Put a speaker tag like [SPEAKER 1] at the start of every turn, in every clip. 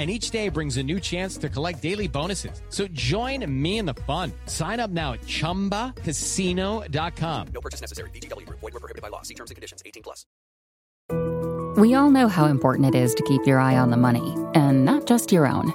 [SPEAKER 1] and each day brings a new chance to collect daily bonuses. So join me in the fun. Sign up now at ChumbaCasino.com.
[SPEAKER 2] No purchase necessary. VGW. Void were prohibited by law. See terms and conditions. 18 plus.
[SPEAKER 3] We all know how important it is to keep your eye on the money, and not just your own.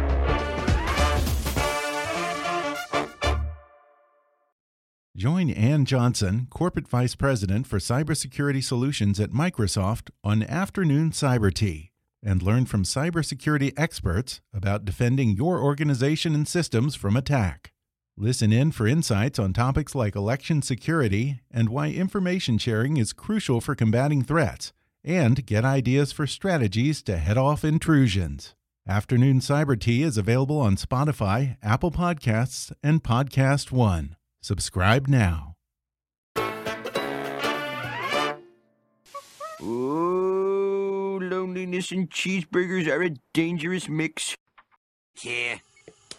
[SPEAKER 4] Join Ann Johnson, Corporate Vice President for Cybersecurity Solutions at Microsoft, on Afternoon Cyber Tea and learn from cybersecurity experts about defending your organization and systems from attack. Listen in for insights on topics like election security and why information sharing is crucial for combating threats, and get ideas for strategies to head off intrusions. Afternoon Cyber Tea is available on Spotify, Apple Podcasts, and Podcast One. Subscribe now.
[SPEAKER 5] Oh, loneliness and cheeseburgers are a dangerous mix.
[SPEAKER 6] Yeah.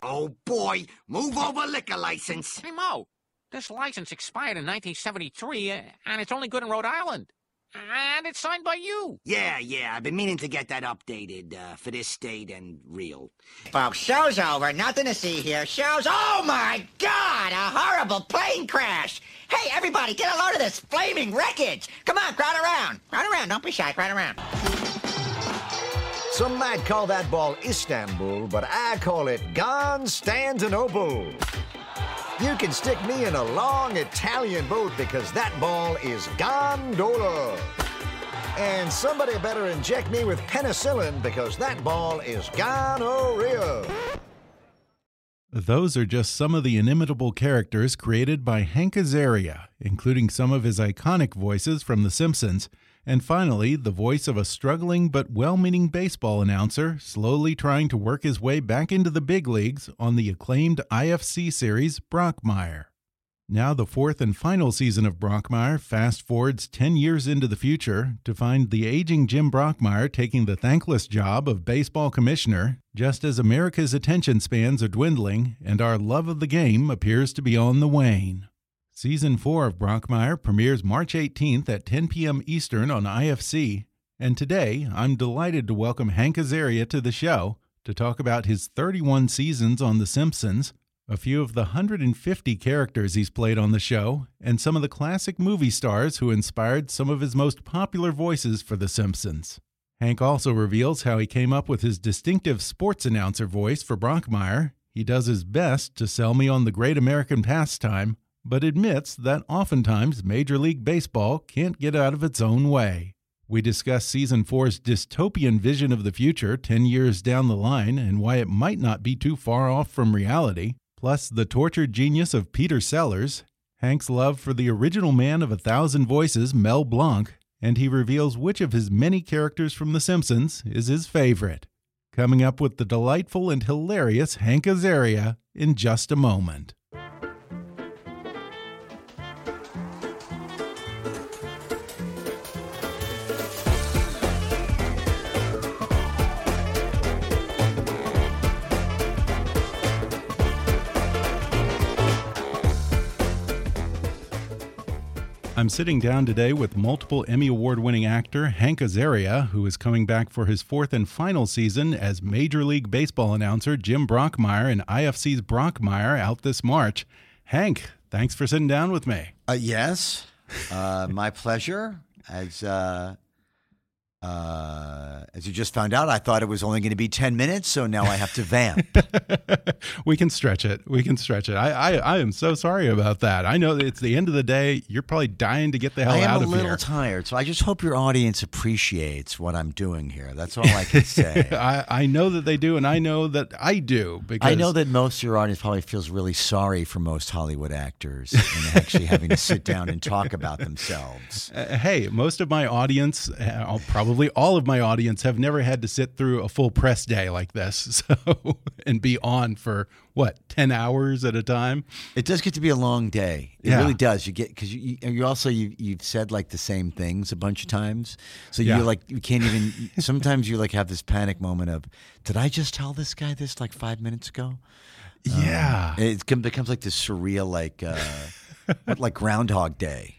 [SPEAKER 6] Oh boy, move over liquor license.
[SPEAKER 7] Hey, Moe, this license expired in 1973, uh, and it's only good in Rhode Island. And it's signed by you.
[SPEAKER 6] Yeah, yeah, I've been meaning to get that updated uh, for this state and real. Folks, show's over. Nothing to see here. Show's. Oh my God! A horrible plane crash. Hey, everybody, get a load of this flaming wreckage. Come on, crowd around. Crowd around. Don't be shy. Crowd around.
[SPEAKER 8] Some might call that ball Istanbul, but I call it Constantinople. You can stick me in a long Italian boat because that ball is gondola. And somebody better inject me with penicillin because that ball is gonorrhea.
[SPEAKER 4] Those are just some of the inimitable characters created by Hank Azaria, including some of his iconic voices from The Simpsons, and finally, the voice of a struggling but well meaning baseball announcer slowly trying to work his way back into the big leagues on the acclaimed IFC series Brockmire. Now, the fourth and final season of Brockmire fast forwards 10 years into the future to find the aging Jim Brockmire taking the thankless job of baseball commissioner, just as America's attention spans are dwindling and our love of the game appears to be on the wane. Season 4 of Brockmire premieres March 18th at 10 p.m. Eastern on IFC, and today I'm delighted to welcome Hank Azaria to the show to talk about his 31 seasons on The Simpsons, a few of the 150 characters he's played on the show, and some of the classic movie stars who inspired some of his most popular voices for The Simpsons. Hank also reveals how he came up with his distinctive sports announcer voice for Brockmire. He does his best to sell me on the great American pastime but admits that oftentimes Major League Baseball can't get out of its own way. We discuss Season four's dystopian vision of the future 10 years down the line and why it might not be too far off from reality, plus the tortured genius of Peter Sellers, Hank's love for the original man of a thousand voices, Mel Blanc, and he reveals which of his many characters from The Simpsons is his favorite. Coming up with the delightful and hilarious Hank Azaria in just a moment. I'm sitting down today with multiple Emmy Award winning actor Hank Azaria, who is coming back for his fourth and final season as Major League Baseball announcer Jim Brockmire in IFC's Brockmire out this March. Hank, thanks for sitting down with me.
[SPEAKER 9] Uh, yes, uh, my pleasure. As uh, Uh, as you just found out, I thought it was only going to be 10 minutes, so now I have to vamp.
[SPEAKER 4] we can stretch it. We can stretch it. I, I, I am so sorry about that. I know that it's the end of the day. You're probably dying to get the hell out of here.
[SPEAKER 9] I am a little tired, so I just hope your audience appreciates what I'm doing here. That's all I can say.
[SPEAKER 4] I, I know that they do, and I know that I do. Because
[SPEAKER 9] I know that most of your audience probably feels really sorry for most Hollywood actors and actually having to sit down and talk about themselves.
[SPEAKER 4] Uh, hey, most of my audience, uh, probably all of my audience, have never had to sit through a full press day like this, so and be on for what ten hours at a time.
[SPEAKER 9] It does get to be a long day. It
[SPEAKER 4] Yeah.
[SPEAKER 9] really does. You get because you, you also you you've said like the same things a bunch of times, so
[SPEAKER 4] Yeah.
[SPEAKER 9] you're like you can't even. sometimes you like have this panic moment of, did I just tell this guy this like five minutes ago?
[SPEAKER 4] Yeah.
[SPEAKER 9] Um, it becomes like this surreal like uh, what, like Groundhog Day.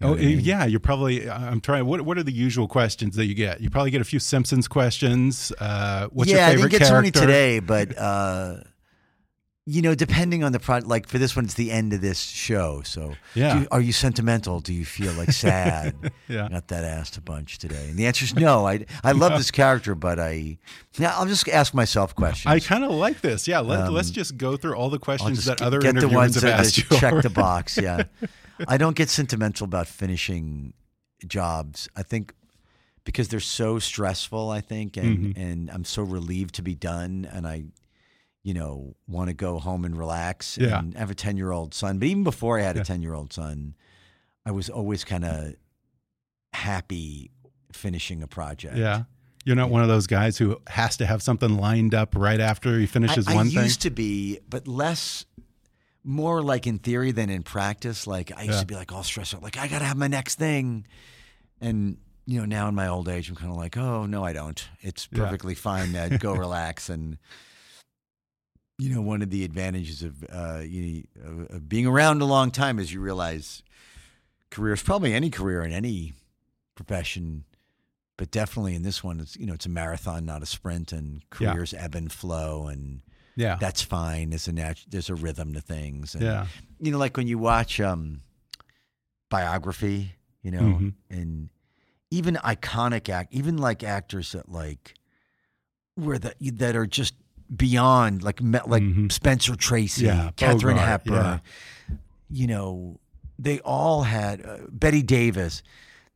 [SPEAKER 9] You know
[SPEAKER 4] Oh
[SPEAKER 9] I mean?
[SPEAKER 4] yeah, you're probably. I'm trying. What What are the usual questions that you get? You probably get a few Simpsons questions. Uh, what's
[SPEAKER 9] yeah,
[SPEAKER 4] your favorite
[SPEAKER 9] I didn't get so many
[SPEAKER 4] character?
[SPEAKER 9] today, but uh, you know, depending on the project, like for this one, it's the end of this show. So,
[SPEAKER 4] Yeah.
[SPEAKER 9] do you- are you sentimental? Do you feel like sad?
[SPEAKER 4] Yeah.
[SPEAKER 9] got that asked a bunch today, and the answer is no. I I love this character, but I yeah, I'll just ask myself questions.
[SPEAKER 4] I kind of like this. Yeah, let,
[SPEAKER 9] Um,
[SPEAKER 4] let's just go through all the questions that other
[SPEAKER 9] get the ones
[SPEAKER 4] have
[SPEAKER 9] that
[SPEAKER 4] asked you.
[SPEAKER 9] check the box. Yeah, I don't get sentimental about finishing jobs. I think because they're so stressful. I think, and
[SPEAKER 4] Mhm.
[SPEAKER 9] and I'm so relieved to be done, and I, you know, want to go home and relax.
[SPEAKER 4] Yeah.
[SPEAKER 9] and I have a ten year old son, but even before I had
[SPEAKER 4] Yeah.
[SPEAKER 9] a ten year old son, I was always kind of happy finishing a project.
[SPEAKER 4] Yeah, you're not one of those guys who has to have something lined up right after he finishes
[SPEAKER 9] I,
[SPEAKER 4] one
[SPEAKER 9] I
[SPEAKER 4] thing.
[SPEAKER 9] I used to be, but less, more like in theory than in practice. Like I used
[SPEAKER 4] Yeah.
[SPEAKER 9] to be like all stressed out, like I gotta have my next thing, and you know now in my old age, I'm kind of like, oh no, I don't. It's
[SPEAKER 4] Yeah.
[SPEAKER 9] perfectly fine, Ned. Go relax and. You know, one of the advantages of uh, you of, of being around a long time is you realize careers, probably any career in any profession, but definitely in this one, it's you know it's a marathon, not a sprint, and
[SPEAKER 4] Yeah.
[SPEAKER 9] careers ebb and flow, and
[SPEAKER 4] Yeah.
[SPEAKER 9] that's fine. There's a nat- there's a rhythm to things. And,
[SPEAKER 4] Yeah.
[SPEAKER 9] you know, like when you watch um, biography, you know,
[SPEAKER 4] Mhm.
[SPEAKER 9] and even iconic act, even like actors that like where that that are just beyond like like
[SPEAKER 4] Mhm.
[SPEAKER 9] Spencer Tracy,
[SPEAKER 4] Yeah,
[SPEAKER 9] Katharine
[SPEAKER 4] Bogart,
[SPEAKER 9] Hepburn.
[SPEAKER 4] yeah.
[SPEAKER 9] You know, they all had uh, Bette Davis.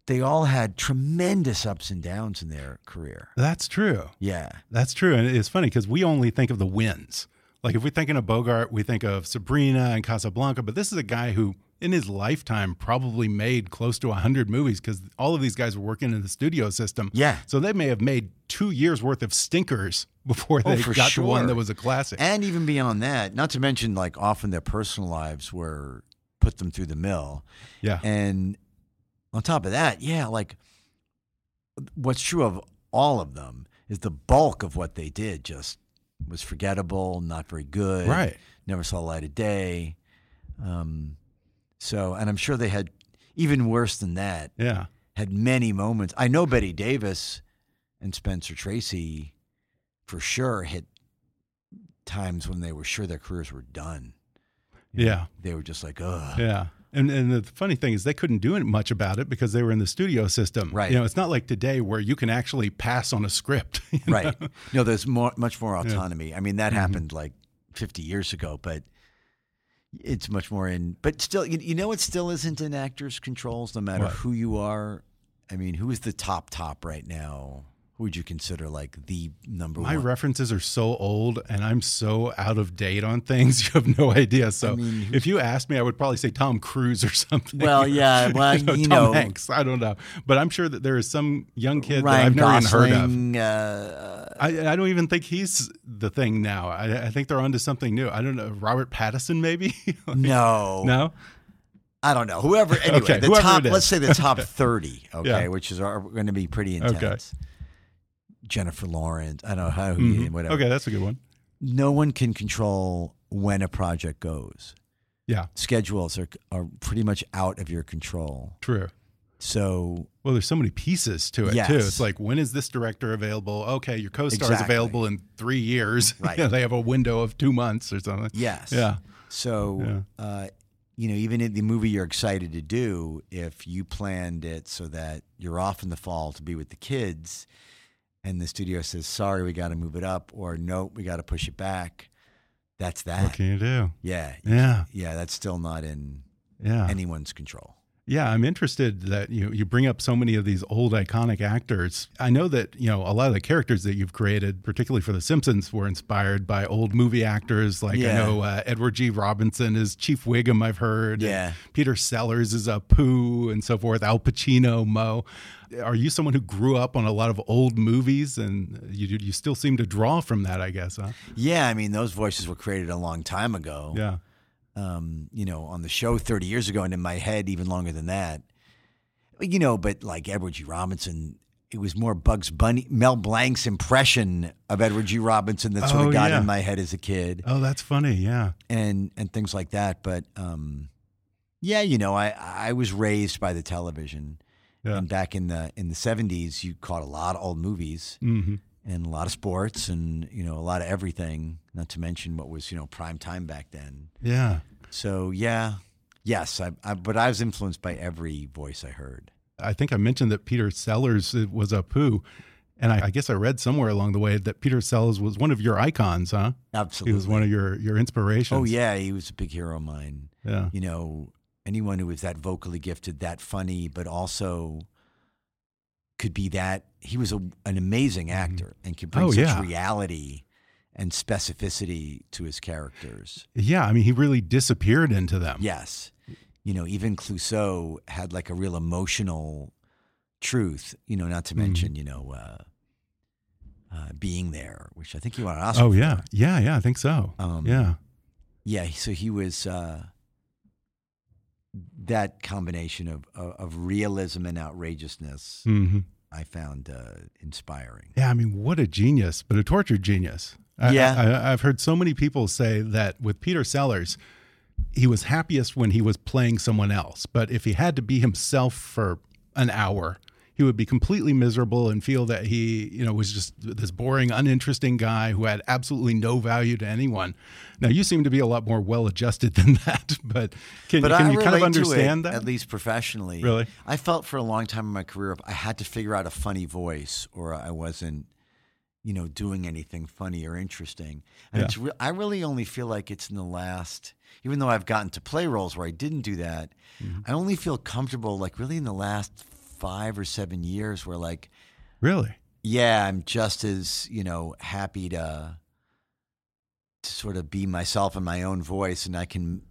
[SPEAKER 9] They all had tremendous ups and downs in their career.
[SPEAKER 4] That's true.
[SPEAKER 9] Yeah.
[SPEAKER 4] That's true. And it's funny because we only think of the wins. Like if we're thinking of Bogart, we think of Sabrina and Casablanca, but this is a guy who in his lifetime probably made close to 100 movies because all of these guys were working in the studio system.
[SPEAKER 9] Yeah.
[SPEAKER 4] So they may have made two years worth of stinkers before
[SPEAKER 9] Oh,
[SPEAKER 4] they
[SPEAKER 9] for
[SPEAKER 4] got to one that was a classic.
[SPEAKER 9] And even beyond that, not to mention like often their personal lives were put them through the mill.
[SPEAKER 4] Yeah.
[SPEAKER 9] And on top of that, yeah, like what's true of all of them is the bulk of what they did just was forgettable, not very good.
[SPEAKER 4] Right.
[SPEAKER 9] Never saw the light of day. Um, so, and I'm sure they had even worse than that.
[SPEAKER 4] Yeah.
[SPEAKER 9] Had many moments. I know Bette Davis and Spencer Tracy for sure hit times when they were sure their careers were done. You know,
[SPEAKER 4] Yeah.
[SPEAKER 9] They were just like, ugh.
[SPEAKER 4] Yeah. And and the funny thing is they couldn't do much about it because they were in the studio system.
[SPEAKER 9] Right.
[SPEAKER 4] You know, it's not like today where you can actually pass on a script.
[SPEAKER 9] Right.
[SPEAKER 4] know?
[SPEAKER 9] No, there's more, much more autonomy. I mean, that
[SPEAKER 4] Mhm.
[SPEAKER 9] happened like 50 years ago, but it's much more in. But still, you, you know, it still isn't in actors' controls, no matter
[SPEAKER 4] What?
[SPEAKER 9] who you are. I mean, who is the top top right now? Who would you consider like the number
[SPEAKER 4] My
[SPEAKER 9] one?
[SPEAKER 4] My references are so old and I'm so out of date on things. You have no idea. So
[SPEAKER 9] mean,
[SPEAKER 4] if you asked me, I would probably say Tom Cruise or something.
[SPEAKER 9] Well, yeah, well, you
[SPEAKER 4] Tom
[SPEAKER 9] know-
[SPEAKER 4] Hanks. I don't know, but I'm sure that there is some young kid that I've never
[SPEAKER 9] Gosling,
[SPEAKER 4] even heard of.
[SPEAKER 9] Uh,
[SPEAKER 4] I, I don't even think he's the thing now. I, I think they're onto something new. I don't know. Robert Pattinson, maybe? Like-
[SPEAKER 9] no,
[SPEAKER 4] No?
[SPEAKER 9] I don't know. Whoever, anyway,
[SPEAKER 4] Okay,
[SPEAKER 9] the
[SPEAKER 4] whoever
[SPEAKER 9] top. Let's say the top thirty. Okay,
[SPEAKER 4] Yeah.
[SPEAKER 9] which is are going to be pretty
[SPEAKER 4] Okay.
[SPEAKER 9] Jennifer Lawrence. I don't know how.
[SPEAKER 4] Mhm.
[SPEAKER 9] Whatever.
[SPEAKER 4] Okay, that's a good one.
[SPEAKER 9] no one can control when a project goes.
[SPEAKER 4] Yeah,
[SPEAKER 9] Schedules are are pretty much out of your control.
[SPEAKER 4] true.
[SPEAKER 9] So
[SPEAKER 4] Well, there's so many pieces to it too. It's like when is this director available? Okay, your co-star is available in three years.
[SPEAKER 9] Right.
[SPEAKER 4] They have a window of two months or something.
[SPEAKER 9] yes,
[SPEAKER 4] Yeah.
[SPEAKER 9] So
[SPEAKER 4] Yeah.
[SPEAKER 9] Uh, you know, even in the movie you're excited to do, if you planned it so that you're off in the fall to be with the kids, and the studio says, "Sorry, we got to move it up," or "Nope, we got to push it back," that's that.
[SPEAKER 4] What can you do?
[SPEAKER 9] Yeah,
[SPEAKER 4] Yeah.
[SPEAKER 9] yeah. That's still not in
[SPEAKER 4] Yeah.
[SPEAKER 9] anyone's control.
[SPEAKER 4] Yeah, I'm interested that you you bring up so many of these old iconic actors. I know that you know a lot of the characters that you've created, particularly for The Simpsons, were inspired by old movie actors. Like I know uh, Edward G. Robinson is Chief Wiggum. I've heard.
[SPEAKER 9] Yeah.
[SPEAKER 4] Peter Sellers is Apu and so forth. Al Pacino, Moe. Are you someone who grew up on a lot of old movies, and you you still seem to draw from that? I guess. Huh?
[SPEAKER 9] Yeah, I mean, those voices were created a long time ago.
[SPEAKER 4] Yeah.
[SPEAKER 9] Um, you know, on the show 30 years ago and in my head even longer than that. You know, but like Edward G. Robinson, it was more Bugs Bunny, Mel Blanc's impression of Edward G. Robinson that sort
[SPEAKER 4] Oh,
[SPEAKER 9] of got
[SPEAKER 4] yeah.
[SPEAKER 9] in my head as a kid
[SPEAKER 4] Oh, that's funny. Yeah.
[SPEAKER 9] and and things like that. But um, yeah, you know, I I was raised by the television.
[SPEAKER 4] Yeah.
[SPEAKER 9] And back in the in the 70s, you caught a lot of old movies
[SPEAKER 4] hmm
[SPEAKER 9] and a lot of sports and, you know, a lot of everything, not to mention what was, you know, prime time back then.
[SPEAKER 4] Yeah.
[SPEAKER 9] So yeah, yes, I, I, but I was influenced by every voice I heard.
[SPEAKER 4] I think I mentioned that Peter Sellers uh, was Apu. And I, I guess I read somewhere along the way that Peter Sellers was one of your icons, huh?
[SPEAKER 9] Absolutely,
[SPEAKER 4] He was one of your, your inspirations.
[SPEAKER 9] Oh yeah, he was a big hero of mine.
[SPEAKER 4] Yeah.
[SPEAKER 9] You know, anyone who was that vocally gifted, that funny, but also could be that he was a, an amazing actor and could bring
[SPEAKER 4] Oh,
[SPEAKER 9] such
[SPEAKER 4] yeah.
[SPEAKER 9] reality and specificity to his characters.
[SPEAKER 4] Yeah. I mean, he really disappeared into them.
[SPEAKER 9] Yes. You know, even Clouseau had like a real emotional truth, you know, not to
[SPEAKER 4] Mm-hmm.
[SPEAKER 9] mention, you know, uh, uh, being there, which I think he won an Oscar.
[SPEAKER 4] Oh,
[SPEAKER 9] for.
[SPEAKER 4] yeah. Yeah. Yeah. I think so.
[SPEAKER 9] Um,
[SPEAKER 4] yeah.
[SPEAKER 9] Yeah. So he was uh, that combination of, of, of realism and outrageousness
[SPEAKER 4] hmm
[SPEAKER 9] I found uh, inspiring.
[SPEAKER 4] Yeah. I mean, what a genius, but a tortured genius. I,
[SPEAKER 9] Yeah.
[SPEAKER 4] I, I've heard so many people say that with Peter Sellers, he was happiest when he was playing someone else. But if he had to be himself for an hour, he would be completely miserable and feel that he, you know, was just this boring, uninteresting guy who had absolutely no value to anyone. Now you seem to be a lot more well-adjusted than that, but can,
[SPEAKER 9] But
[SPEAKER 4] can you kind of understand
[SPEAKER 9] it,
[SPEAKER 4] that?
[SPEAKER 9] At least professionally.
[SPEAKER 4] Really?
[SPEAKER 9] I felt for a long time in my career I had to figure out a funny voice or I wasn't, you know, doing anything funny or interesting. And
[SPEAKER 4] Yeah.
[SPEAKER 9] it's re- I really only feel like it's in the last even though I've gotten to play roles where I didn't do that,
[SPEAKER 4] Mm-hmm.
[SPEAKER 9] I only feel comfortable like really in the last 5 or 7 years where like
[SPEAKER 4] Really?
[SPEAKER 9] yeah, I'm just as, you know, happy to to sort of be myself in my own voice and I can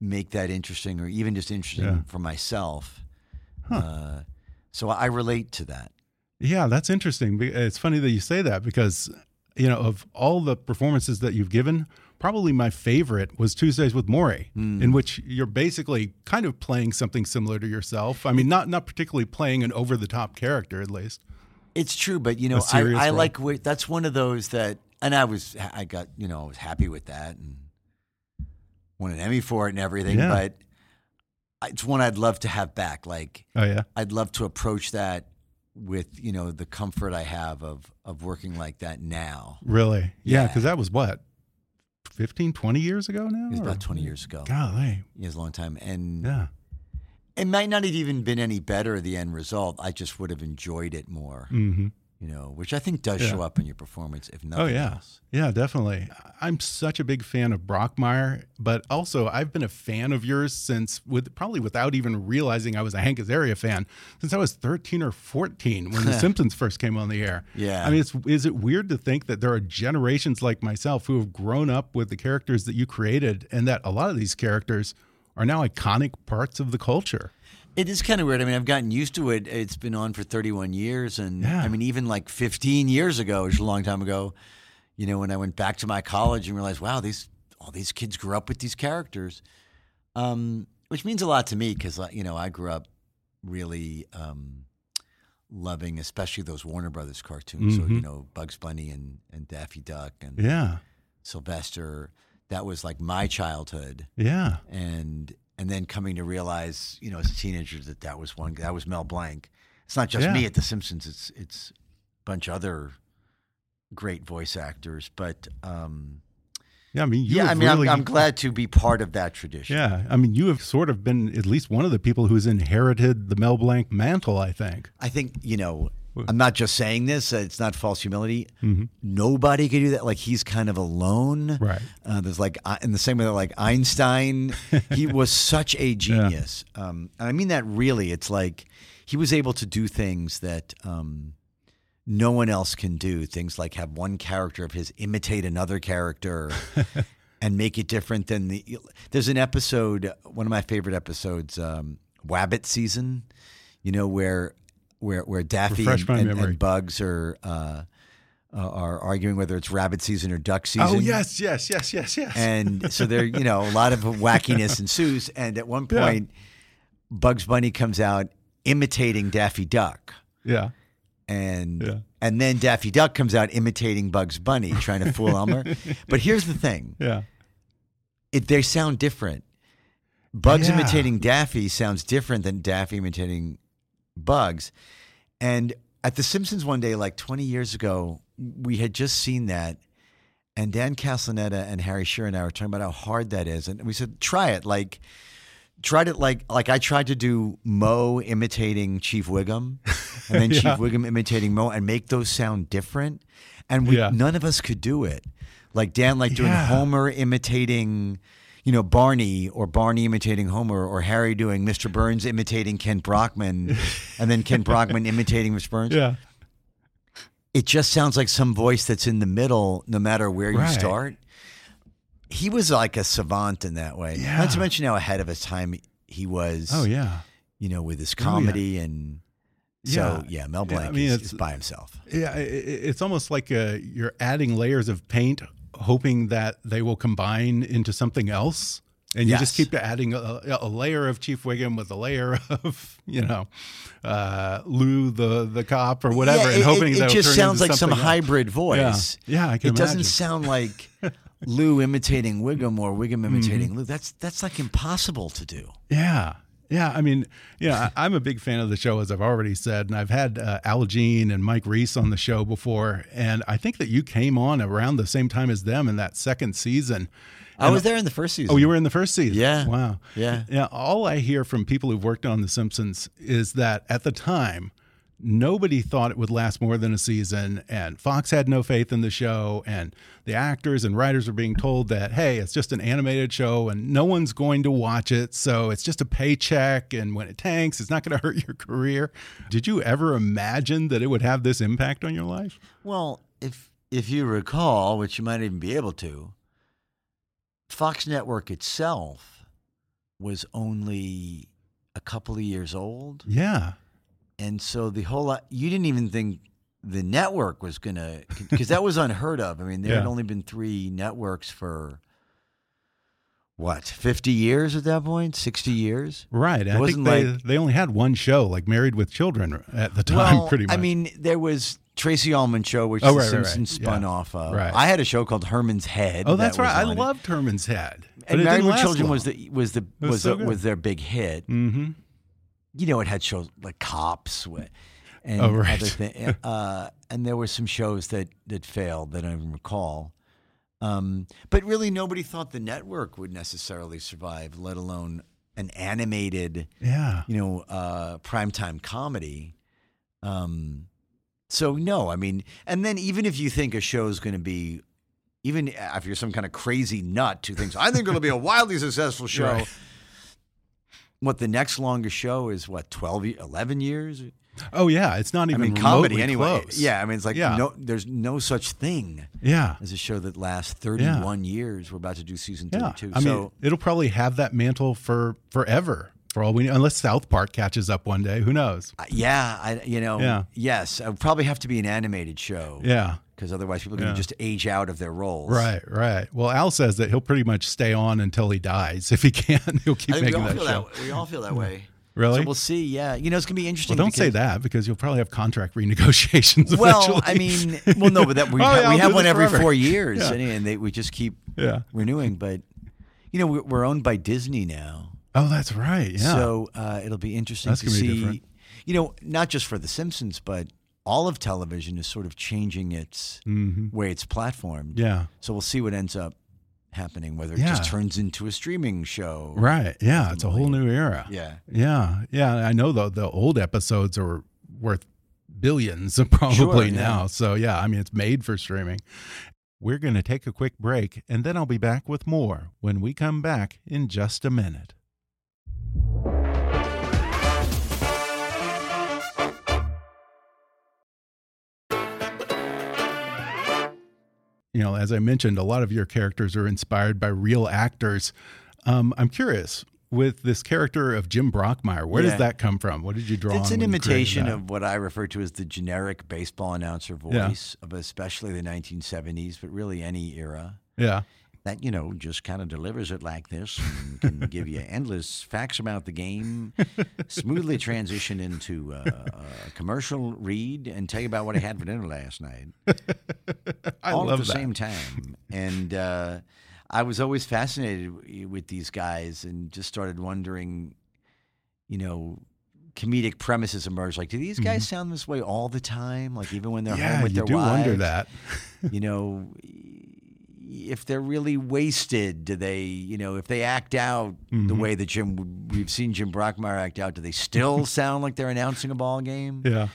[SPEAKER 9] make that interesting or even just interesting
[SPEAKER 4] Yeah.
[SPEAKER 9] for myself. Uh, so I relate to that.
[SPEAKER 4] Yeah, that's interesting. It's funny that you say that because, you know, of all the performances that you've given, probably my favorite was Tuesdays with Morrie,
[SPEAKER 9] Hmm.
[SPEAKER 4] in which you're basically kind of playing something similar to yourself. I mean, not not particularly playing an over the top character, at least.
[SPEAKER 9] It's true, but you know, I, I like wh- that's one of those that, and I was, I got, you know, I was happy with that and won an Emmy for it and everything.
[SPEAKER 4] Yeah.
[SPEAKER 9] But it's one I'd love to have back. Like,
[SPEAKER 4] Oh yeah,
[SPEAKER 9] I'd love to approach that with you know the comfort I have of of working like that now.
[SPEAKER 4] really? Yeah,
[SPEAKER 9] Yeah.
[SPEAKER 4] because that was what 15, 20 years ago now.
[SPEAKER 9] It was
[SPEAKER 4] or-
[SPEAKER 9] about twenty years ago.
[SPEAKER 4] Golly,
[SPEAKER 9] It was a long time, and
[SPEAKER 4] yeah,
[SPEAKER 9] it might not have even been any better the end result. I just would have enjoyed it more.
[SPEAKER 4] hmm
[SPEAKER 9] You know, which I think does
[SPEAKER 4] Yeah.
[SPEAKER 9] show up in your performance, if oh, nothing
[SPEAKER 4] Oh yeah,
[SPEAKER 9] else.
[SPEAKER 4] yeah, definitely. I'm such a big fan of Brockmire, but also I've been a fan of yours since, with probably without even realizing I was a Hank Azaria fan, since I was 13 or 14 when The Simpsons first came on the air.
[SPEAKER 9] Yeah.
[SPEAKER 4] I mean, it's is it weird to think that there are generations like myself who have grown up with the characters that you created, and that a lot of these characters are now iconic parts of the culture.
[SPEAKER 9] It is kind of weird. I mean, I've gotten used to it. It's been on for 31 years. And
[SPEAKER 4] Yeah.
[SPEAKER 9] I mean, even like 15 years ago, which is a long time ago, you know, when I went back to my college and realized, wow, these all these kids grew up with these characters, um, which means a lot to me because, you know, I grew up really um, loving, especially those Warner Brothers cartoons. So, you
[SPEAKER 4] Mhm.
[SPEAKER 9] know, Bugs Bunny and, and Daffy Duck and
[SPEAKER 4] Yeah,
[SPEAKER 9] Sylvester. That was like my childhood
[SPEAKER 4] yeah,
[SPEAKER 9] and and then coming to realize, you know, as a teenager that that was one that was Mel Blanc. It's not just
[SPEAKER 4] Yeah.
[SPEAKER 9] me at The Simpsons. It's it's a bunch of other great voice actors, but um,
[SPEAKER 4] Yeah, I mean, you
[SPEAKER 9] yeah, I mean,
[SPEAKER 4] really,
[SPEAKER 9] I'm, I'm glad to be part of that tradition.
[SPEAKER 4] Yeah, I mean, you have sort of been at least one of the people who's inherited the Mel Blanc mantle. I think.
[SPEAKER 9] I think you know. I'm not just saying this; uh, it's not false humility.
[SPEAKER 4] Mhm.
[SPEAKER 9] Nobody could do that. Like he's kind of alone.
[SPEAKER 4] Right.
[SPEAKER 9] Uh, there's like uh, in the same way that like Einstein, he was such a genius. Um, and I mean that really. It's like he was able to do things that um, no one else can do. Things like have one character of his imitate another character. And make it different than the. There's an episode, one of my favorite episodes, um, Wabbit season. You know where, where where Daffy and, and- and Bugs are uh, uh, are arguing whether it's rabbit season or duck season.
[SPEAKER 4] Oh yes, yes, yes, yes, yes.
[SPEAKER 9] And so there, you know, a lot of wackiness ensues. And at one
[SPEAKER 4] Yeah.
[SPEAKER 9] point, Bugs Bunny comes out imitating Daffy Duck,
[SPEAKER 4] yeah,
[SPEAKER 9] and
[SPEAKER 4] Yeah.
[SPEAKER 9] and then Daffy Duck comes out imitating Bugs Bunny, trying to fool Elmer. But here's the thing:
[SPEAKER 4] yeah.
[SPEAKER 9] it, they sound different. Bugs
[SPEAKER 4] Yeah.
[SPEAKER 9] imitating Daffy sounds different than Daffy imitating Bugs. And at The Simpsons one day, like 20 years ago, we had just seen that. And Dan Castellaneta and Harry Shearer and I were talking about how hard that is. And we said, try it. Like, tried it like like I tried to do Moe imitating Chief Wiggum and then
[SPEAKER 4] Yeah.
[SPEAKER 9] Chief Wiggum imitating Moe and make those sound different. And we
[SPEAKER 4] Yeah.
[SPEAKER 9] none of us could do it. Like Dan like doing
[SPEAKER 4] Yeah.
[SPEAKER 9] Homer imitating you know Barney or Barney imitating Homer or Harry doing Mr. Burns imitating Kent Brockman and then Kent Brockman imitating Mr. Burns.
[SPEAKER 4] Yeah.
[SPEAKER 9] It just sounds like some voice that's in the middle no matter where you
[SPEAKER 4] Right.
[SPEAKER 9] start. He was like a savant in that way. Not to
[SPEAKER 4] Yeah.
[SPEAKER 9] mention how ahead of his time he was
[SPEAKER 4] Oh yeah.
[SPEAKER 9] you know, with his
[SPEAKER 4] Oh, yeah.
[SPEAKER 9] comedy and so
[SPEAKER 4] Yeah.
[SPEAKER 9] yeah, Mel
[SPEAKER 4] Yeah, I
[SPEAKER 9] Blanc
[SPEAKER 4] mean,
[SPEAKER 9] is,
[SPEAKER 4] it's-
[SPEAKER 9] is by himself.
[SPEAKER 4] Yeah, i- i- it's almost like uh you're adding layers of paint, hoping that they will combine into something else, and you just keep adding a, a layer of Chief Wiggum with a layer of you know uh, Lou the the cop or whatever,
[SPEAKER 9] Yeah,
[SPEAKER 4] and hoping
[SPEAKER 9] it,
[SPEAKER 4] that
[SPEAKER 9] it just sounds like some hybrid voice.
[SPEAKER 4] Yeah, yeah I can
[SPEAKER 9] it
[SPEAKER 4] imagine.
[SPEAKER 9] doesn't sound like Lou imitating Wiggum or Wiggum
[SPEAKER 4] Mm-hmm.
[SPEAKER 9] imitating Lou. That's that's like impossible to do.
[SPEAKER 4] Yeah. Yeah, I mean, yeah, I'm a big fan of the show, as I've already said, and I've had uh, Al Jean and Mike Reiss on the show before, and I think that you came on around the same time as them in that second season.
[SPEAKER 9] I
[SPEAKER 4] And-
[SPEAKER 9] was there in the first season.
[SPEAKER 4] Oh, you were in the first season.
[SPEAKER 9] Yeah.
[SPEAKER 4] Wow.
[SPEAKER 9] Yeah.
[SPEAKER 4] Yeah. All I hear from people who've worked on The Simpsons is that at the time, nobody thought it would last more than a season, and Fox had no faith in the show, and the actors and writers were being told that, hey, it's just an animated show, and no one's going to watch it, so it's just a paycheck, and when it tanks, it's not going to hurt your career. Did you ever imagine that it would have this impact on your life?
[SPEAKER 9] Well, if if you recall, which you might even be able to, Fox Network itself was only a couple of years old.
[SPEAKER 4] Yeah.
[SPEAKER 9] And so the whole lot, you didn't even think the network was going to, because that was unheard of. I mean, there had only been three networks for what, 50 years at that 60 years?
[SPEAKER 4] Right.
[SPEAKER 9] It
[SPEAKER 4] I think
[SPEAKER 9] wasn't
[SPEAKER 4] they,
[SPEAKER 9] like-
[SPEAKER 4] they only had one show, like Married with Children, at the time,
[SPEAKER 9] well,
[SPEAKER 4] pretty much.
[SPEAKER 9] I mean, there was Tracey Ullman show, which
[SPEAKER 4] Oh,
[SPEAKER 9] the
[SPEAKER 4] right, right, right.
[SPEAKER 9] Simpsons spun
[SPEAKER 4] Yeah.
[SPEAKER 9] off of.
[SPEAKER 4] Right.
[SPEAKER 9] I had a show called Herman's Head.
[SPEAKER 4] Oh, that's
[SPEAKER 9] that
[SPEAKER 4] right. I
[SPEAKER 9] on it.
[SPEAKER 4] loved Herman's Head. But
[SPEAKER 9] And Married with Children
[SPEAKER 4] long.
[SPEAKER 9] was the was the
[SPEAKER 4] was
[SPEAKER 9] was
[SPEAKER 4] so
[SPEAKER 9] the- was their big hit.
[SPEAKER 4] Mm-hmm.
[SPEAKER 9] You know, it had shows like Cops and
[SPEAKER 4] Oh, right.
[SPEAKER 9] other things. Uh, and there were some shows that that failed that I don't recall. Um, but really, nobody thought the network would necessarily survive, let alone an animated,
[SPEAKER 4] Yeah.
[SPEAKER 9] you know, uh, primetime comedy. Um, so no, I mean, and then even if you think a show is going to be, even if you're some kind of crazy nut who thinks I think it'll be a wildly successful show.
[SPEAKER 4] Right.
[SPEAKER 9] What the next longest show is what 12, 11 years?
[SPEAKER 4] Oh, yeah. It's not
[SPEAKER 9] I
[SPEAKER 4] even
[SPEAKER 9] mean, comedy anyway.
[SPEAKER 4] close.
[SPEAKER 9] Yeah, I mean, it's like
[SPEAKER 4] Yeah.
[SPEAKER 9] no, there's no such thing
[SPEAKER 4] Yeah.
[SPEAKER 9] as a show that lasts 31 years. We're about to do season
[SPEAKER 4] Yeah.
[SPEAKER 9] 32.
[SPEAKER 4] I
[SPEAKER 9] so
[SPEAKER 4] mean, it'll probably have that mantle for forever, for all we know, unless South Park catches up one day. Who knows?
[SPEAKER 9] uh, yeah, I, you know,
[SPEAKER 4] Yeah.
[SPEAKER 9] yes, it would probably have to be an animated show.
[SPEAKER 4] Yeah.
[SPEAKER 9] Because otherwise people are going
[SPEAKER 4] Yeah.
[SPEAKER 9] to just age out of their roles.
[SPEAKER 4] Right, right. Well, Al says that he'll pretty much stay on until he dies. If he can, he'll keep
[SPEAKER 9] I think we
[SPEAKER 4] making
[SPEAKER 9] all
[SPEAKER 4] that
[SPEAKER 9] feel
[SPEAKER 4] show.
[SPEAKER 9] that. We all feel that way.
[SPEAKER 4] Really?
[SPEAKER 9] So we'll see. Yeah, you know, it's going to be
[SPEAKER 4] Well,
[SPEAKER 9] interesting.
[SPEAKER 4] don't say that because you'll probably have contract renegotiations.
[SPEAKER 9] Well. I mean, well, no, but that we,
[SPEAKER 4] Oh, yeah,
[SPEAKER 9] we
[SPEAKER 4] I'll
[SPEAKER 9] have one every
[SPEAKER 4] forever.
[SPEAKER 9] four years,
[SPEAKER 4] Yeah.
[SPEAKER 9] and, they, we just keep
[SPEAKER 4] Yeah.
[SPEAKER 9] renewing. But you know, we're, owned by Disney now,
[SPEAKER 4] Oh, that's right. Yeah.
[SPEAKER 9] so uh, it'll be interesting
[SPEAKER 4] That's
[SPEAKER 9] to
[SPEAKER 4] gonna be
[SPEAKER 9] see. You know, not just for The Simpsons, but all of television is sort of changing its
[SPEAKER 4] Mhm.
[SPEAKER 9] way it's platformed.
[SPEAKER 4] Yeah.
[SPEAKER 9] So we'll see what ends up happening, whether it
[SPEAKER 4] Yeah.
[SPEAKER 9] just turns into a streaming show.
[SPEAKER 4] Right. Yeah. It's a whole new era.
[SPEAKER 9] Yeah.
[SPEAKER 4] Yeah. Yeah. I know the the old episodes are worth billions probably
[SPEAKER 9] Sure, yeah.
[SPEAKER 4] now. So yeah, I mean it's made for streaming. We're going to take a quick break and then I'll be back with more when we come back in just a minute. You know, as I mentioned, a lot of your characters are inspired by real actors. Um, I'm curious with this character of Jim Brockmire, where
[SPEAKER 9] Yeah.
[SPEAKER 4] does that come from? What did you draw?
[SPEAKER 9] It's
[SPEAKER 4] on
[SPEAKER 9] an
[SPEAKER 4] when you created
[SPEAKER 9] imitation of what I refer to as the generic baseball announcer
[SPEAKER 4] Yeah.
[SPEAKER 9] voice of especially the 1970s, but really any era.
[SPEAKER 4] Yeah.
[SPEAKER 9] That, you know, just kind of delivers it like this and can give you endless facts about the game, smoothly transition into uh, a commercial read, and tell you about what I had for dinner last night.
[SPEAKER 4] I
[SPEAKER 9] all at the
[SPEAKER 4] that.
[SPEAKER 9] same time. And uh, I was always fascinated with these guys and just started wondering, you know, comedic premises emerge. Like, do these guys sound this way all the time? Like, even when they're
[SPEAKER 4] Mm-hmm. Yeah,
[SPEAKER 9] home with
[SPEAKER 4] you
[SPEAKER 9] their
[SPEAKER 4] do
[SPEAKER 9] wives?
[SPEAKER 4] wonder that.
[SPEAKER 9] you know, if they're really wasted, do they, you know, if they act out
[SPEAKER 4] Mm-hmm.
[SPEAKER 9] the way that Jim, we've seen Jim Brockmire act out, do they still sound like they're announcing a ball game?
[SPEAKER 4] Yeah.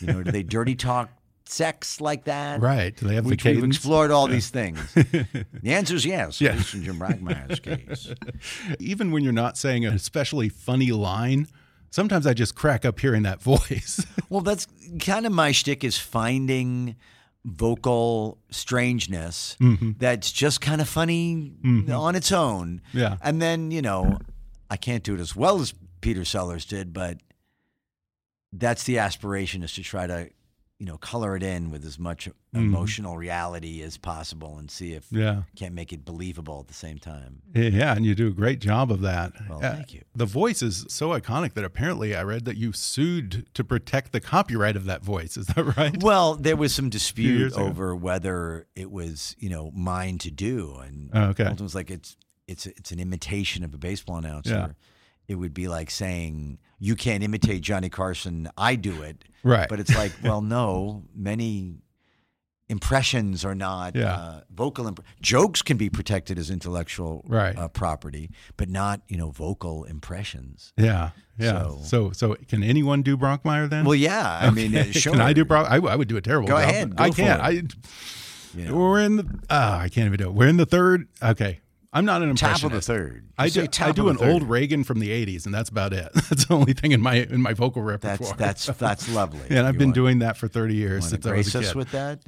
[SPEAKER 9] You know, do they dirty talk sex like that?
[SPEAKER 4] Right. Do they have the
[SPEAKER 9] Which we've explored all these things. the answer is yes.
[SPEAKER 4] Yeah.
[SPEAKER 9] In Jim Brockmire's case.
[SPEAKER 4] Even when you're not saying an especially funny line, sometimes I just crack up hearing that voice.
[SPEAKER 9] Well, that's kind of my shtick is finding vocal strangeness mm-hmm. that's just kind of funny mm-hmm. on its own.
[SPEAKER 4] Yeah.
[SPEAKER 9] And then, you know, I can't do it as well as Peter Sellers did, but that's the aspiration is to try to, you know, color it in with as much emotional reality as possible and see if
[SPEAKER 4] Yeah.
[SPEAKER 9] can't make it believable at the same time.
[SPEAKER 4] Yeah, and you do a great job of that.
[SPEAKER 9] Well,
[SPEAKER 4] Uh,
[SPEAKER 9] thank you.
[SPEAKER 4] The voice is so iconic that apparently I read that you sued to protect the copyright of that voice. Is that right?
[SPEAKER 9] Well, there was some dispute
[SPEAKER 4] ago.
[SPEAKER 9] over whether it was, you know, mine to do, and
[SPEAKER 4] Oh, okay.
[SPEAKER 9] It was like it's it's it's an imitation of a baseball announcer.
[SPEAKER 4] Yeah.
[SPEAKER 9] It would be like saying you can't imitate Johnny Carson. I do it,
[SPEAKER 4] Right.
[SPEAKER 9] But it's like, well, no, many impressions are not
[SPEAKER 4] Yeah.
[SPEAKER 9] uh, vocal. Imp- jokes can be protected as intellectual
[SPEAKER 4] Right.
[SPEAKER 9] uh, property, but not you know vocal impressions.
[SPEAKER 4] Yeah, yeah.
[SPEAKER 9] So-
[SPEAKER 4] So, so, can anyone do Brockmire then?
[SPEAKER 9] Well, yeah, I mean, uh, sure.
[SPEAKER 4] Can I do Brock? I, I would do a terrible
[SPEAKER 9] Go
[SPEAKER 4] job.
[SPEAKER 9] ahead,
[SPEAKER 4] I
[SPEAKER 9] go for
[SPEAKER 4] can't.
[SPEAKER 9] it.
[SPEAKER 4] I.
[SPEAKER 9] You know.
[SPEAKER 4] We're in the. Uh, I can't even do it. We're in the third. Okay, I'm not an
[SPEAKER 9] Top
[SPEAKER 4] impressionist.
[SPEAKER 9] of the third.
[SPEAKER 4] I do.
[SPEAKER 9] top
[SPEAKER 4] I do an old Reagan from the '80s, and that's about it. That's the only thing in my in my vocal
[SPEAKER 9] That's
[SPEAKER 4] repertoire.
[SPEAKER 9] that's that's lovely.
[SPEAKER 4] and I've
[SPEAKER 9] You
[SPEAKER 4] been
[SPEAKER 9] want-
[SPEAKER 4] doing that for 30 years since I was a
[SPEAKER 9] us with that?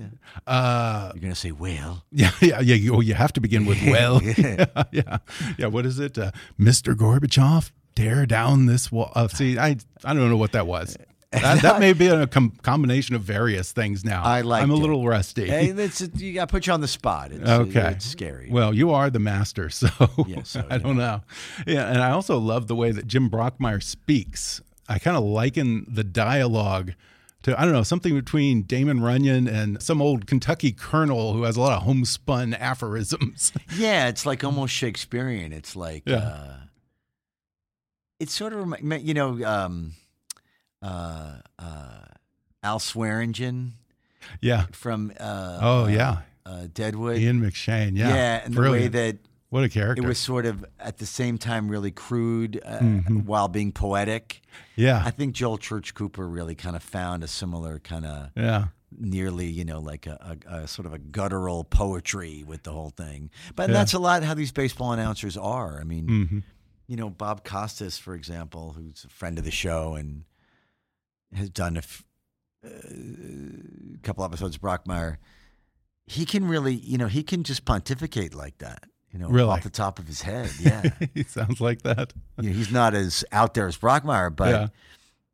[SPEAKER 4] uh,
[SPEAKER 9] You're gonna say, "Well,
[SPEAKER 4] yeah, yeah, yeah. You, oh, you have to begin with well. yeah, yeah, yeah. What is it, uh, Mr. Gorbachev? Tear down this wall. Uh, see, I I don't know what that was. That, that may be a com- combination of various things. Now
[SPEAKER 9] I liked
[SPEAKER 4] I'm a
[SPEAKER 9] it.
[SPEAKER 4] little rusty.
[SPEAKER 9] hey, it's, you got to put you on the spot." It's,
[SPEAKER 4] Okay.
[SPEAKER 9] it's scary.
[SPEAKER 4] Well, you are the master, so,
[SPEAKER 9] Yeah, so,
[SPEAKER 4] I don't know. Yeah, and I also love the way that Jim Brockmire speaks. I kind of liken the dialogue to I don't know something between Damon Runyon and some old Kentucky colonel who has a lot of homespun aphorisms.
[SPEAKER 9] yeah, it's like almost Shakespearean. It's like,
[SPEAKER 4] Yeah.
[SPEAKER 9] uh, it's sort of you know, um, uh, uh, Al Swearingen
[SPEAKER 4] yeah.
[SPEAKER 9] from uh,
[SPEAKER 4] Oh
[SPEAKER 9] uh,
[SPEAKER 4] yeah.
[SPEAKER 9] uh, Deadwood.
[SPEAKER 4] Ian McShane. Yeah.
[SPEAKER 9] Yeah, and the way that
[SPEAKER 4] what a character.
[SPEAKER 9] it was sort of at the same time really crude uh,
[SPEAKER 4] Mhm.
[SPEAKER 9] while being poetic.
[SPEAKER 4] yeah.
[SPEAKER 9] I think Joel Church Cooper really kind of found a similar kind of
[SPEAKER 4] yeah.
[SPEAKER 9] nearly, you know, like a, a, a sort of a guttural poetry with the whole thing. But
[SPEAKER 4] Yeah.
[SPEAKER 9] that's a lot how these baseball announcers are. I mean,
[SPEAKER 4] Mhm.
[SPEAKER 9] you know, Bob Costas, for example, who's a friend of the show and has done a f- uh, couple episodes of Brockmire. He can really, you know, he can just pontificate like that, you know,
[SPEAKER 4] Really?
[SPEAKER 9] off the top of his head. Yeah.
[SPEAKER 4] he sounds like that.
[SPEAKER 9] you know, he's not as out there as Brockmire, but
[SPEAKER 4] Yeah.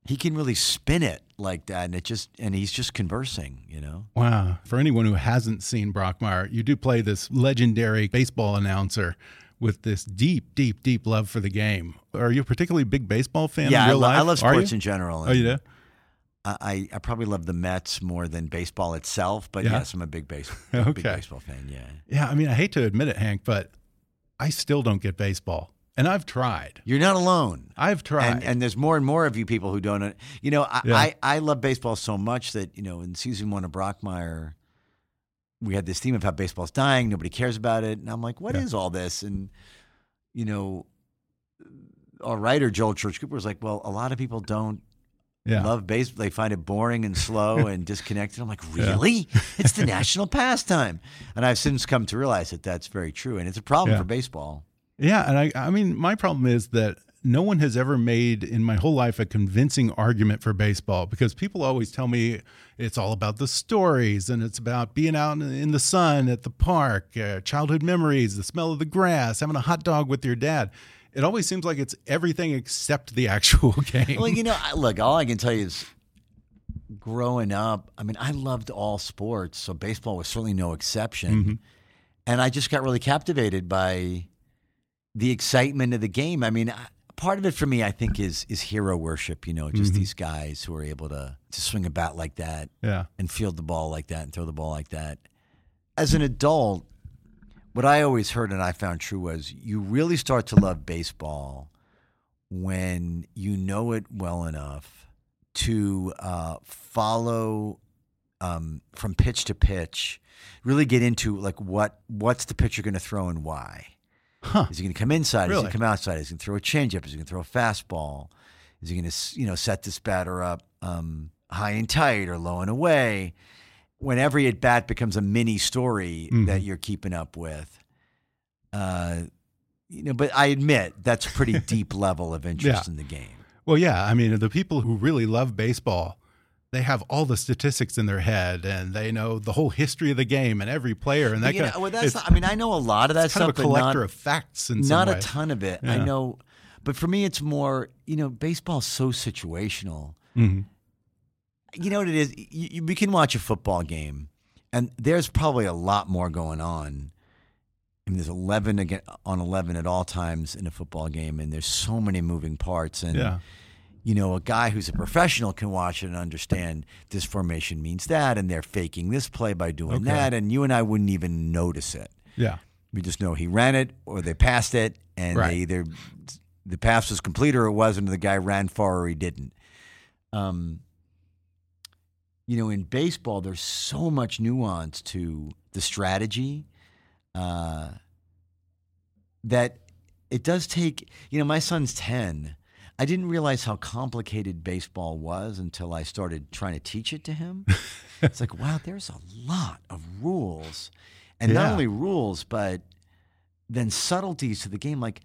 [SPEAKER 9] he can really spin it like that, and it just and he's just conversing, you know.
[SPEAKER 4] Wow. For anyone who hasn't seen Brockmire, you do play this legendary baseball announcer with this deep, deep, deep love for the game. Are you a particularly big baseball fan
[SPEAKER 9] yeah,
[SPEAKER 4] in
[SPEAKER 9] I, lo-? I love sports in general.
[SPEAKER 4] Oh, you do?
[SPEAKER 9] I, I I probably love the Mets more than baseball itself, but
[SPEAKER 4] Yeah?
[SPEAKER 9] yes, I'm a big baseball big baseball fan. Yeah,
[SPEAKER 4] Yeah, I mean, I hate to admit it, Hank, but I still don't get baseball. And I've tried.
[SPEAKER 9] you're not alone.
[SPEAKER 4] I've tried.
[SPEAKER 9] And, and there's more and more of you people who don't. You know, I,
[SPEAKER 4] Yeah.
[SPEAKER 9] I, I love baseball so much that you know in season one of Brockmire, we had this theme of how baseball's dying, nobody cares about it, and I'm like, what is
[SPEAKER 4] Yeah.
[SPEAKER 9] all this? And you know, our writer Joel Church Cooper was like, well, a lot of people don't
[SPEAKER 4] Yeah.
[SPEAKER 9] love baseball. They find it boring and slow and disconnected. I'm like,
[SPEAKER 4] Yeah.
[SPEAKER 9] really? It's the national pastime. And I've since come to realize that that's very true, and it's a problem
[SPEAKER 4] Yeah.
[SPEAKER 9] for baseball.
[SPEAKER 4] Yeah, and I I mean my problem is that no one has ever made in my whole life a convincing argument for baseball because people always tell me it's all about the stories and it's about being out in- in the sun at the park, uh, childhood memories, the smell of the grass, having a hot dog with your dad. It always seems like it's everything except the actual game.
[SPEAKER 9] Well, you know, I- look, all I can tell you is growing up, I mean, I loved all sports, so baseball was certainly no exception.
[SPEAKER 4] Mhm.
[SPEAKER 9] And I just got really captivated by the excitement of the game. I mean, I- part of it for me, I think, is is hero worship. You know, just
[SPEAKER 4] Mhm.
[SPEAKER 9] these guys who are able to to swing a bat like that
[SPEAKER 4] yeah.
[SPEAKER 9] and field the ball like that and throw the ball like that. As an adult, what I always heard and I found true was you really start to love baseball when you know it well enough to uh, follow um, from pitch to pitch, really get into like what what's the pitcher going to throw and why.
[SPEAKER 4] Huh.
[SPEAKER 9] Is he going to come inside? Is he going to come outside? Is he going to throw a changeup? Is he going to throw a fastball? Is he going to you know set this batter up um, high and tight or low and away? When every at bat becomes a mini story that
[SPEAKER 4] Mhm.
[SPEAKER 9] you're keeping up with, uh, you know. But I admit that's a pretty deep level of interest
[SPEAKER 4] Yeah.
[SPEAKER 9] in the game.
[SPEAKER 4] Well, yeah. I mean, the people who really love baseball, they have all the statistics in their head, and they know the whole history of the game and every player. And that
[SPEAKER 9] You
[SPEAKER 4] kind
[SPEAKER 9] know,
[SPEAKER 4] of,
[SPEAKER 9] well, that's not, I mean, I know a lot of that
[SPEAKER 4] it's kind
[SPEAKER 9] stuff,
[SPEAKER 4] of a collector
[SPEAKER 9] not,
[SPEAKER 4] of facts some
[SPEAKER 9] not a ton of it. I know, but for me, it's more. You know, baseball's so situational.
[SPEAKER 4] Mhm.
[SPEAKER 9] You know what it is? You, we can watch a football game, and there's probably a lot more going on. I mean, there's 11 again, on 11 at all times in a football game, and there's so many moving parts. And
[SPEAKER 4] Yeah.
[SPEAKER 9] you know, a guy who's a professional can watch it and understand this formation means that, and they're faking this play by doing
[SPEAKER 4] Okay.
[SPEAKER 9] that, and you and I wouldn't even notice it.
[SPEAKER 4] Yeah.
[SPEAKER 9] We just know he ran it or they passed it, and
[SPEAKER 4] Right.
[SPEAKER 9] they either the pass was complete or it wasn't. And the guy ran far or he didn't. Um, you know, in baseball, there's so much nuance to the strategy uh, that it does take. You know, my son's ten. I didn't realize how complicated baseball was until I started trying to teach it to him. it's like, wow, there's a lot of rules. And not only rules, but then subtleties to the game, like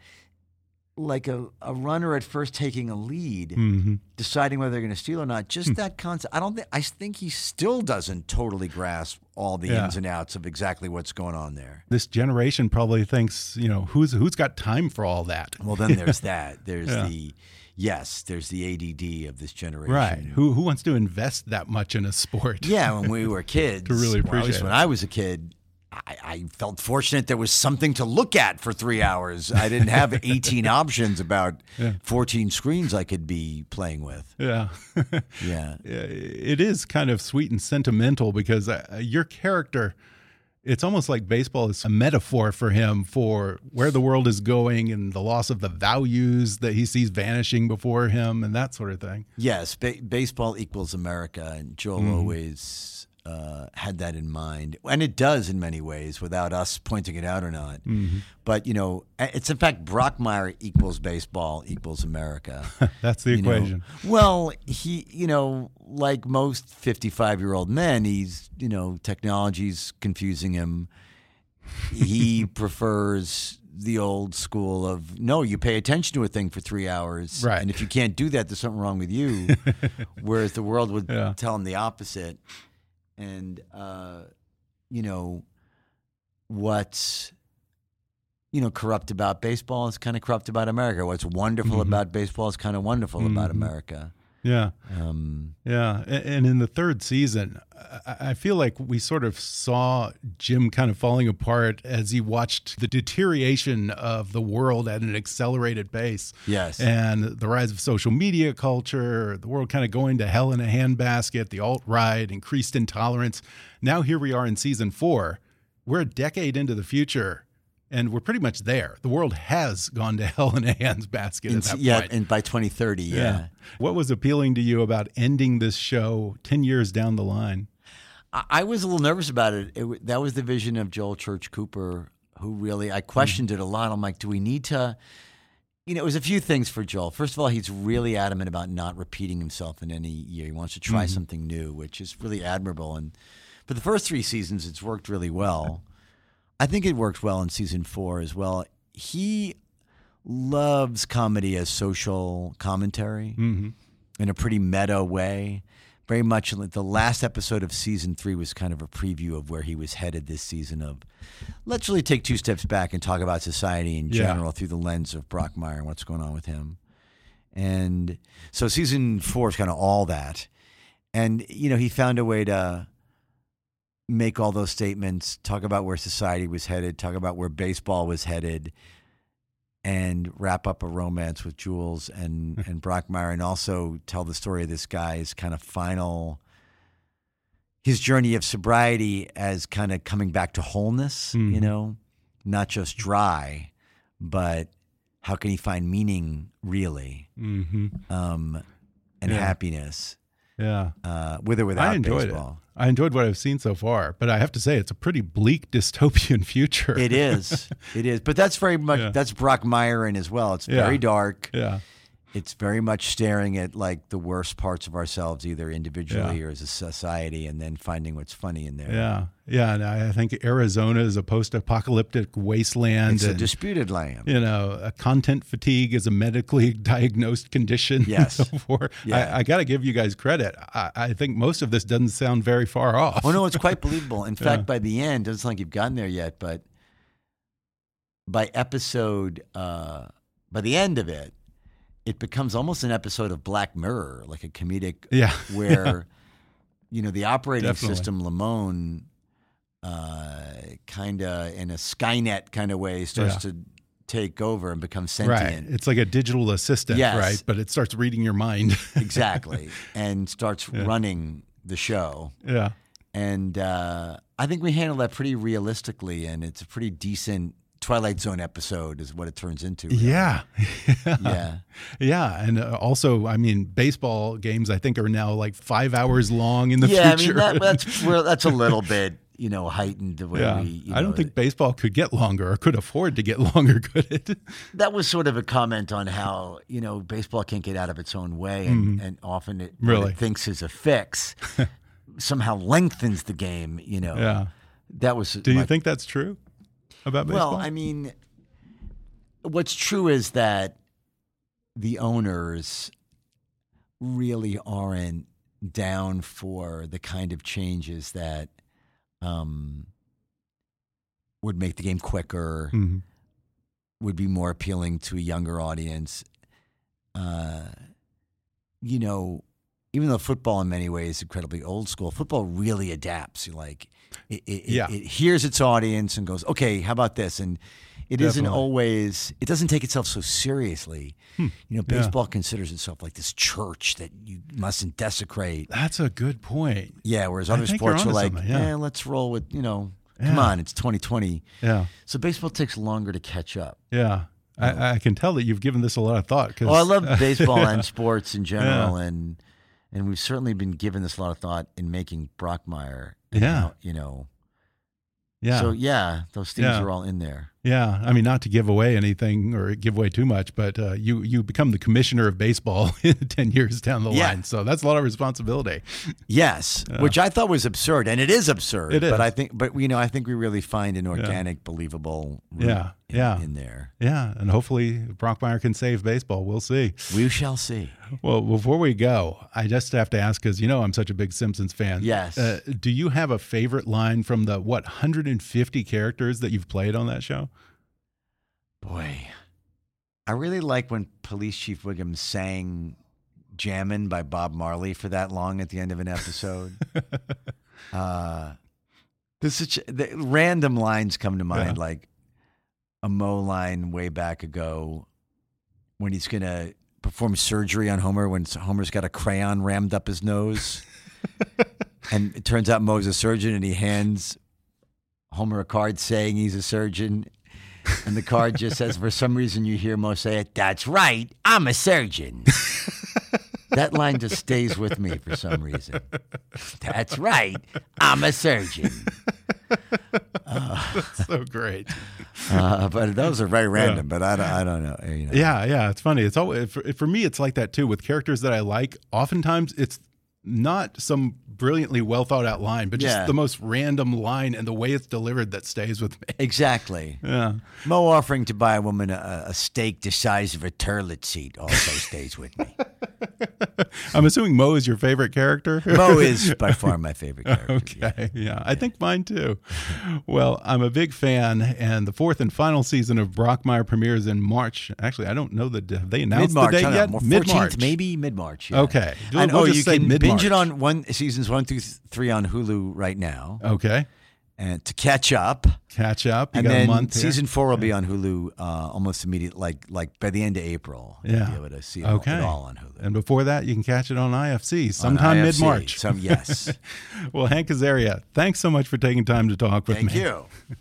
[SPEAKER 9] like a, a runner at first taking a lead,
[SPEAKER 4] hmm
[SPEAKER 9] deciding whether they're going to steal or not. Just that concept. I don't think I think he still doesn't totally grasp all the
[SPEAKER 4] Yeah.
[SPEAKER 9] ins and outs of exactly what's going on there.
[SPEAKER 4] This generation probably thinks, you know, who's who's got time for all that?
[SPEAKER 9] Well, then there's that. There's
[SPEAKER 4] Yeah.
[SPEAKER 9] the yes, there's the ADD of this generation.
[SPEAKER 4] Right. Who who wants to invest that much in a sport?
[SPEAKER 9] Yeah, when we were kids,
[SPEAKER 4] To really
[SPEAKER 9] or at least
[SPEAKER 4] appreciate
[SPEAKER 9] when. I was a kid, I, I felt fortunate there was something to look at for three hours. I didn't have 18 options about
[SPEAKER 4] Yeah.
[SPEAKER 9] 14 screens I could be playing with.
[SPEAKER 4] Yeah.
[SPEAKER 9] Yeah.
[SPEAKER 4] it is kind of sweet and sentimental because uh, your character it's almost like baseball is a metaphor for him for where the world is going and the loss of the values that he sees vanishing before him and that sort of thing.
[SPEAKER 9] Yes, ba- baseball equals America, and Joel
[SPEAKER 4] Mhm.
[SPEAKER 9] always uh, had that in mind, and it does in many ways, without us pointing it out or not.
[SPEAKER 4] Mhm.
[SPEAKER 9] But you know, it's in fact Brockmire equals baseball equals America.
[SPEAKER 4] That's the
[SPEAKER 9] you know.
[SPEAKER 4] equation.
[SPEAKER 9] Well, he, you know, like most fifty-five-year-old men, he's, you know, technology's confusing him. He prefers the old school of no, you pay attention to a thing for three hours,
[SPEAKER 4] Right.
[SPEAKER 9] And if you can't do that, there's something wrong with you. Whereas the world would
[SPEAKER 4] Yeah.
[SPEAKER 9] tell him the opposite. And uh, you know, what's you know corrupt about baseball is kind of corrupt about America. What's wonderful
[SPEAKER 4] Mhm.
[SPEAKER 9] about baseball is kind of wonderful about
[SPEAKER 4] Mhm.
[SPEAKER 9] America.
[SPEAKER 4] Yeah.
[SPEAKER 9] Um,
[SPEAKER 4] Yeah, and in the third season, I I feel like we sort of saw Jim kind of falling apart as he watched the deterioration of the world at an accelerated pace.
[SPEAKER 9] Yes.
[SPEAKER 4] and the rise of social media culture, the world kind of going to hell in a handbasket, the alt right, increased intolerance. Now here we are in season four. We're a decade into the future. And we're pretty much there. The world has gone to hell in a handbasket
[SPEAKER 9] in-
[SPEAKER 4] at that
[SPEAKER 9] yeah,
[SPEAKER 4] point.
[SPEAKER 9] and by 2030, yeah.
[SPEAKER 4] What was appealing to you about ending this show 10 years down the line?
[SPEAKER 9] I, I was a little nervous about it. it. That was the vision of Joel Church Cooper, who really I questioned it a lot. I'm like, do we need to? You know, it was a few things for Joel. First of all, he's really adamant about not repeating himself in any year. He wants to try
[SPEAKER 4] Mhm.
[SPEAKER 9] something new, which is really admirable. And for the first three seasons, it's worked really well. I think it worked well in season four as well. He loves comedy as social commentary
[SPEAKER 4] Mhm.
[SPEAKER 9] in a pretty meta way. Very much the last episode of season three was kind of a preview of where he was headed this season. Of let's really take two steps back and talk about society in
[SPEAKER 4] Yeah.
[SPEAKER 9] general through the lens of Brockmire and what's going on with him. And so season four is kind of all that. And you know, he found a way to make all those statements, talk about where society was headed, talk about where baseball was headed, and wrap up a romance with Jules and and Brockmire, and also tell the story of this guy's kind of final his journey of sobriety as kind of coming back to wholeness. You
[SPEAKER 4] Mhm.
[SPEAKER 9] know, not just dry, but how can he find meaning really,
[SPEAKER 4] hmm
[SPEAKER 9] um, and
[SPEAKER 4] Yeah.
[SPEAKER 9] happiness
[SPEAKER 4] Yeah.
[SPEAKER 9] uh, with or without
[SPEAKER 4] I enjoyed
[SPEAKER 9] baseball.
[SPEAKER 4] it. I enjoyed what I've seen so far, but I have to say it's a pretty bleak dystopian future.
[SPEAKER 9] It is. It is. But that's very much
[SPEAKER 4] Yeah.
[SPEAKER 9] that's Brock Myron as well. It's
[SPEAKER 4] Yeah.
[SPEAKER 9] very dark.
[SPEAKER 4] Yeah.
[SPEAKER 9] It's very much staring at like the worst parts of ourselves, either individually
[SPEAKER 4] Yeah.
[SPEAKER 9] or as a society, and then finding what's funny in there.
[SPEAKER 4] Yeah, yeah, and I think Arizona is a post-apocalyptic wasteland.
[SPEAKER 9] It's a disputed land.
[SPEAKER 4] You know, a content fatigue is a medically diagnosed condition. and
[SPEAKER 9] Yes.
[SPEAKER 4] so forth.
[SPEAKER 9] Yeah.
[SPEAKER 4] I, I got to give you guys credit. I, I think most of this doesn't sound very far off.
[SPEAKER 9] Oh no, it's quite believable. In
[SPEAKER 4] Yeah.
[SPEAKER 9] fact, by the end, doesn't sound like you've gotten there yet, but by episode, uh, by the end of it, it becomes almost an episode of Black Mirror, like a comedic,
[SPEAKER 4] Yeah.
[SPEAKER 9] where you know the operating
[SPEAKER 4] Definitely.
[SPEAKER 9] system, Lamone, uh, kind of in a Skynet kind of way, starts
[SPEAKER 4] Yeah.
[SPEAKER 9] to take over and become sentient. right.
[SPEAKER 4] It's like a digital assistant,
[SPEAKER 9] Yes.
[SPEAKER 4] right? But it starts reading your mind.
[SPEAKER 9] exactly, and starts
[SPEAKER 4] Yeah.
[SPEAKER 9] running the show.
[SPEAKER 4] yeah.
[SPEAKER 9] and uh, I think we handle that pretty realistically, and it's a pretty decent Twilight Zone episode, is what it turns into. really.
[SPEAKER 4] Yeah.
[SPEAKER 9] Yeah.
[SPEAKER 4] Yeah. And uh, also, I mean, baseball games, I think, are now like five hours long in the
[SPEAKER 9] yeah,
[SPEAKER 4] future.
[SPEAKER 9] Yeah, I mean that, that's well, that's a little bit you know heightened the way
[SPEAKER 4] yeah.
[SPEAKER 9] we. You
[SPEAKER 4] I don't think baseball could get longer or could afford to get longer, could it?
[SPEAKER 9] that was sort of a comment on how you know baseball can't get out of its own way, and,
[SPEAKER 4] Mhm.
[SPEAKER 9] and often it,
[SPEAKER 4] Really?
[SPEAKER 9] it thinks is a fix somehow lengthens the game. You know.
[SPEAKER 4] Yeah.
[SPEAKER 9] That was.
[SPEAKER 4] Do you
[SPEAKER 9] my-
[SPEAKER 4] think that's true about baseball?
[SPEAKER 9] Well, I mean, what's true is that the owners really aren't down for the kind of changes that um, would make the game quicker,
[SPEAKER 4] Mhm.
[SPEAKER 9] would be more appealing to a younger audience. Uh, you know, even though football in many ways is incredibly old school, football really adapts. You Like, it, it,
[SPEAKER 4] Yeah.
[SPEAKER 9] it, it hears its audience and goes, okay, how about this? And it not always, it doesn't take itself so seriously.
[SPEAKER 4] Hmm.
[SPEAKER 9] You know,
[SPEAKER 4] Yeah.
[SPEAKER 9] baseball considers itself like this church that you mustn't desecrate.
[SPEAKER 4] That's a good point.
[SPEAKER 9] Yeah, whereas other sports are like,
[SPEAKER 4] yeah.
[SPEAKER 9] eh, let's roll with, you know, come on, it's 2020.
[SPEAKER 4] Yeah.
[SPEAKER 9] So baseball takes longer to catch up.
[SPEAKER 4] Yeah. I, I can tell that you've given this a lot of thought. Cause,
[SPEAKER 9] Oh, I love baseball and sports in general,
[SPEAKER 4] Yeah.
[SPEAKER 9] and and we've certainly been given this a lot of thought in making Brockmire.
[SPEAKER 4] Yeah.
[SPEAKER 9] you know.
[SPEAKER 4] Yeah.
[SPEAKER 9] So yeah, those things
[SPEAKER 4] Yeah.
[SPEAKER 9] are all in there.
[SPEAKER 4] Yeah, I mean, not to give away anything or give away too much, but uh, you you become the commissioner of baseball ten years down the
[SPEAKER 9] Yeah.
[SPEAKER 4] line, so that's a lot of responsibility.
[SPEAKER 9] Yes,
[SPEAKER 4] Yeah.
[SPEAKER 9] which I thought was absurd, and it is absurd.
[SPEAKER 4] It is.
[SPEAKER 9] but I think, but you know, I think we really find an organic, believable. root
[SPEAKER 4] Yeah,
[SPEAKER 9] in,
[SPEAKER 4] yeah,
[SPEAKER 9] in there.
[SPEAKER 4] Yeah, and hopefully Brockmire can save baseball. We'll see.
[SPEAKER 9] We shall see.
[SPEAKER 4] Well, before we go, I just have to ask because you know I'm such a big Simpsons fan.
[SPEAKER 9] Yes.
[SPEAKER 4] Uh, do you have a favorite line from the what 150 characters that you've played on that show?
[SPEAKER 9] Boy, I really like when Police Chief Wiggum sang "Jammin'" by Bob Marley for that long at the end of an episode. uh, this is the random lines come to mind,
[SPEAKER 4] Yeah.
[SPEAKER 9] like a Moe line way back ago when he's gonna perform surgery on Homer when Homer's got a crayon rammed up his nose, and it turns out Moe's a surgeon, and he hands Homer a card saying he's a surgeon. And the card just says, for some reason, you hear Moe say it. That's right, I'm a surgeon. that line just stays with me for some reason. That's right. I'm a surgeon.
[SPEAKER 4] that's so great.
[SPEAKER 9] Uh, but those are very random. But I don't, I don't know. You know.
[SPEAKER 4] Yeah, yeah, it's funny. It's always for, for me. It's like that too with characters that I like. Oftentimes, it's not some brilliantly well thought out line, but just
[SPEAKER 9] Yeah.
[SPEAKER 4] the most random line and the way it's delivered that stays with me.
[SPEAKER 9] Exactly.
[SPEAKER 4] Yeah.
[SPEAKER 9] Moe offering to buy a woman a, a steak the size of a toilet seat also stays with me.
[SPEAKER 4] I'm assuming Moe is your favorite character.
[SPEAKER 9] Moe is by far my favorite character.
[SPEAKER 4] Okay, yeah. I think mine too. Well, I'm a big fan, and the fourth and final season of Brockmire premieres in March. Actually, I don't know the have they announced
[SPEAKER 9] Mid March,
[SPEAKER 4] the date yet?
[SPEAKER 9] Mid March, maybe mid March.
[SPEAKER 4] Okay. We'll-
[SPEAKER 9] and
[SPEAKER 4] we'll
[SPEAKER 9] oh,
[SPEAKER 4] just
[SPEAKER 9] you
[SPEAKER 4] say
[SPEAKER 9] can binge it on one seasons one through three on Hulu right now.
[SPEAKER 4] Okay.
[SPEAKER 9] And to catch up,
[SPEAKER 4] Catch up. You
[SPEAKER 9] and
[SPEAKER 4] got
[SPEAKER 9] then
[SPEAKER 4] a month here.
[SPEAKER 9] season four will be on Hulu uh, almost immediate, like like by the end of April. You'll
[SPEAKER 4] Yeah.
[SPEAKER 9] be able to see it all-
[SPEAKER 4] okay.
[SPEAKER 9] it all on Hulu.
[SPEAKER 4] And before that, you can catch it on IFC sometime mid March.
[SPEAKER 9] some- yes.
[SPEAKER 4] well, Hank Azaria, thanks so much for taking time to talk with
[SPEAKER 9] Thank
[SPEAKER 4] me.
[SPEAKER 9] Thank you.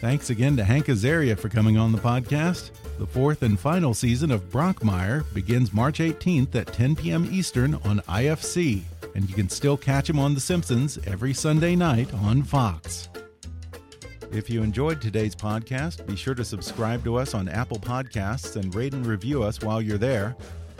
[SPEAKER 4] Thanks again to Hank Azaria for coming on the podcast. The fourth and final season of Brockmire begins March 18th at 10 p.m. Eastern on IFC, and you can still catch him on The Simpsons every Sunday night on Fox. If you enjoyed today's podcast, be sure to subscribe to us on Apple Podcasts and rate and review us while you're there.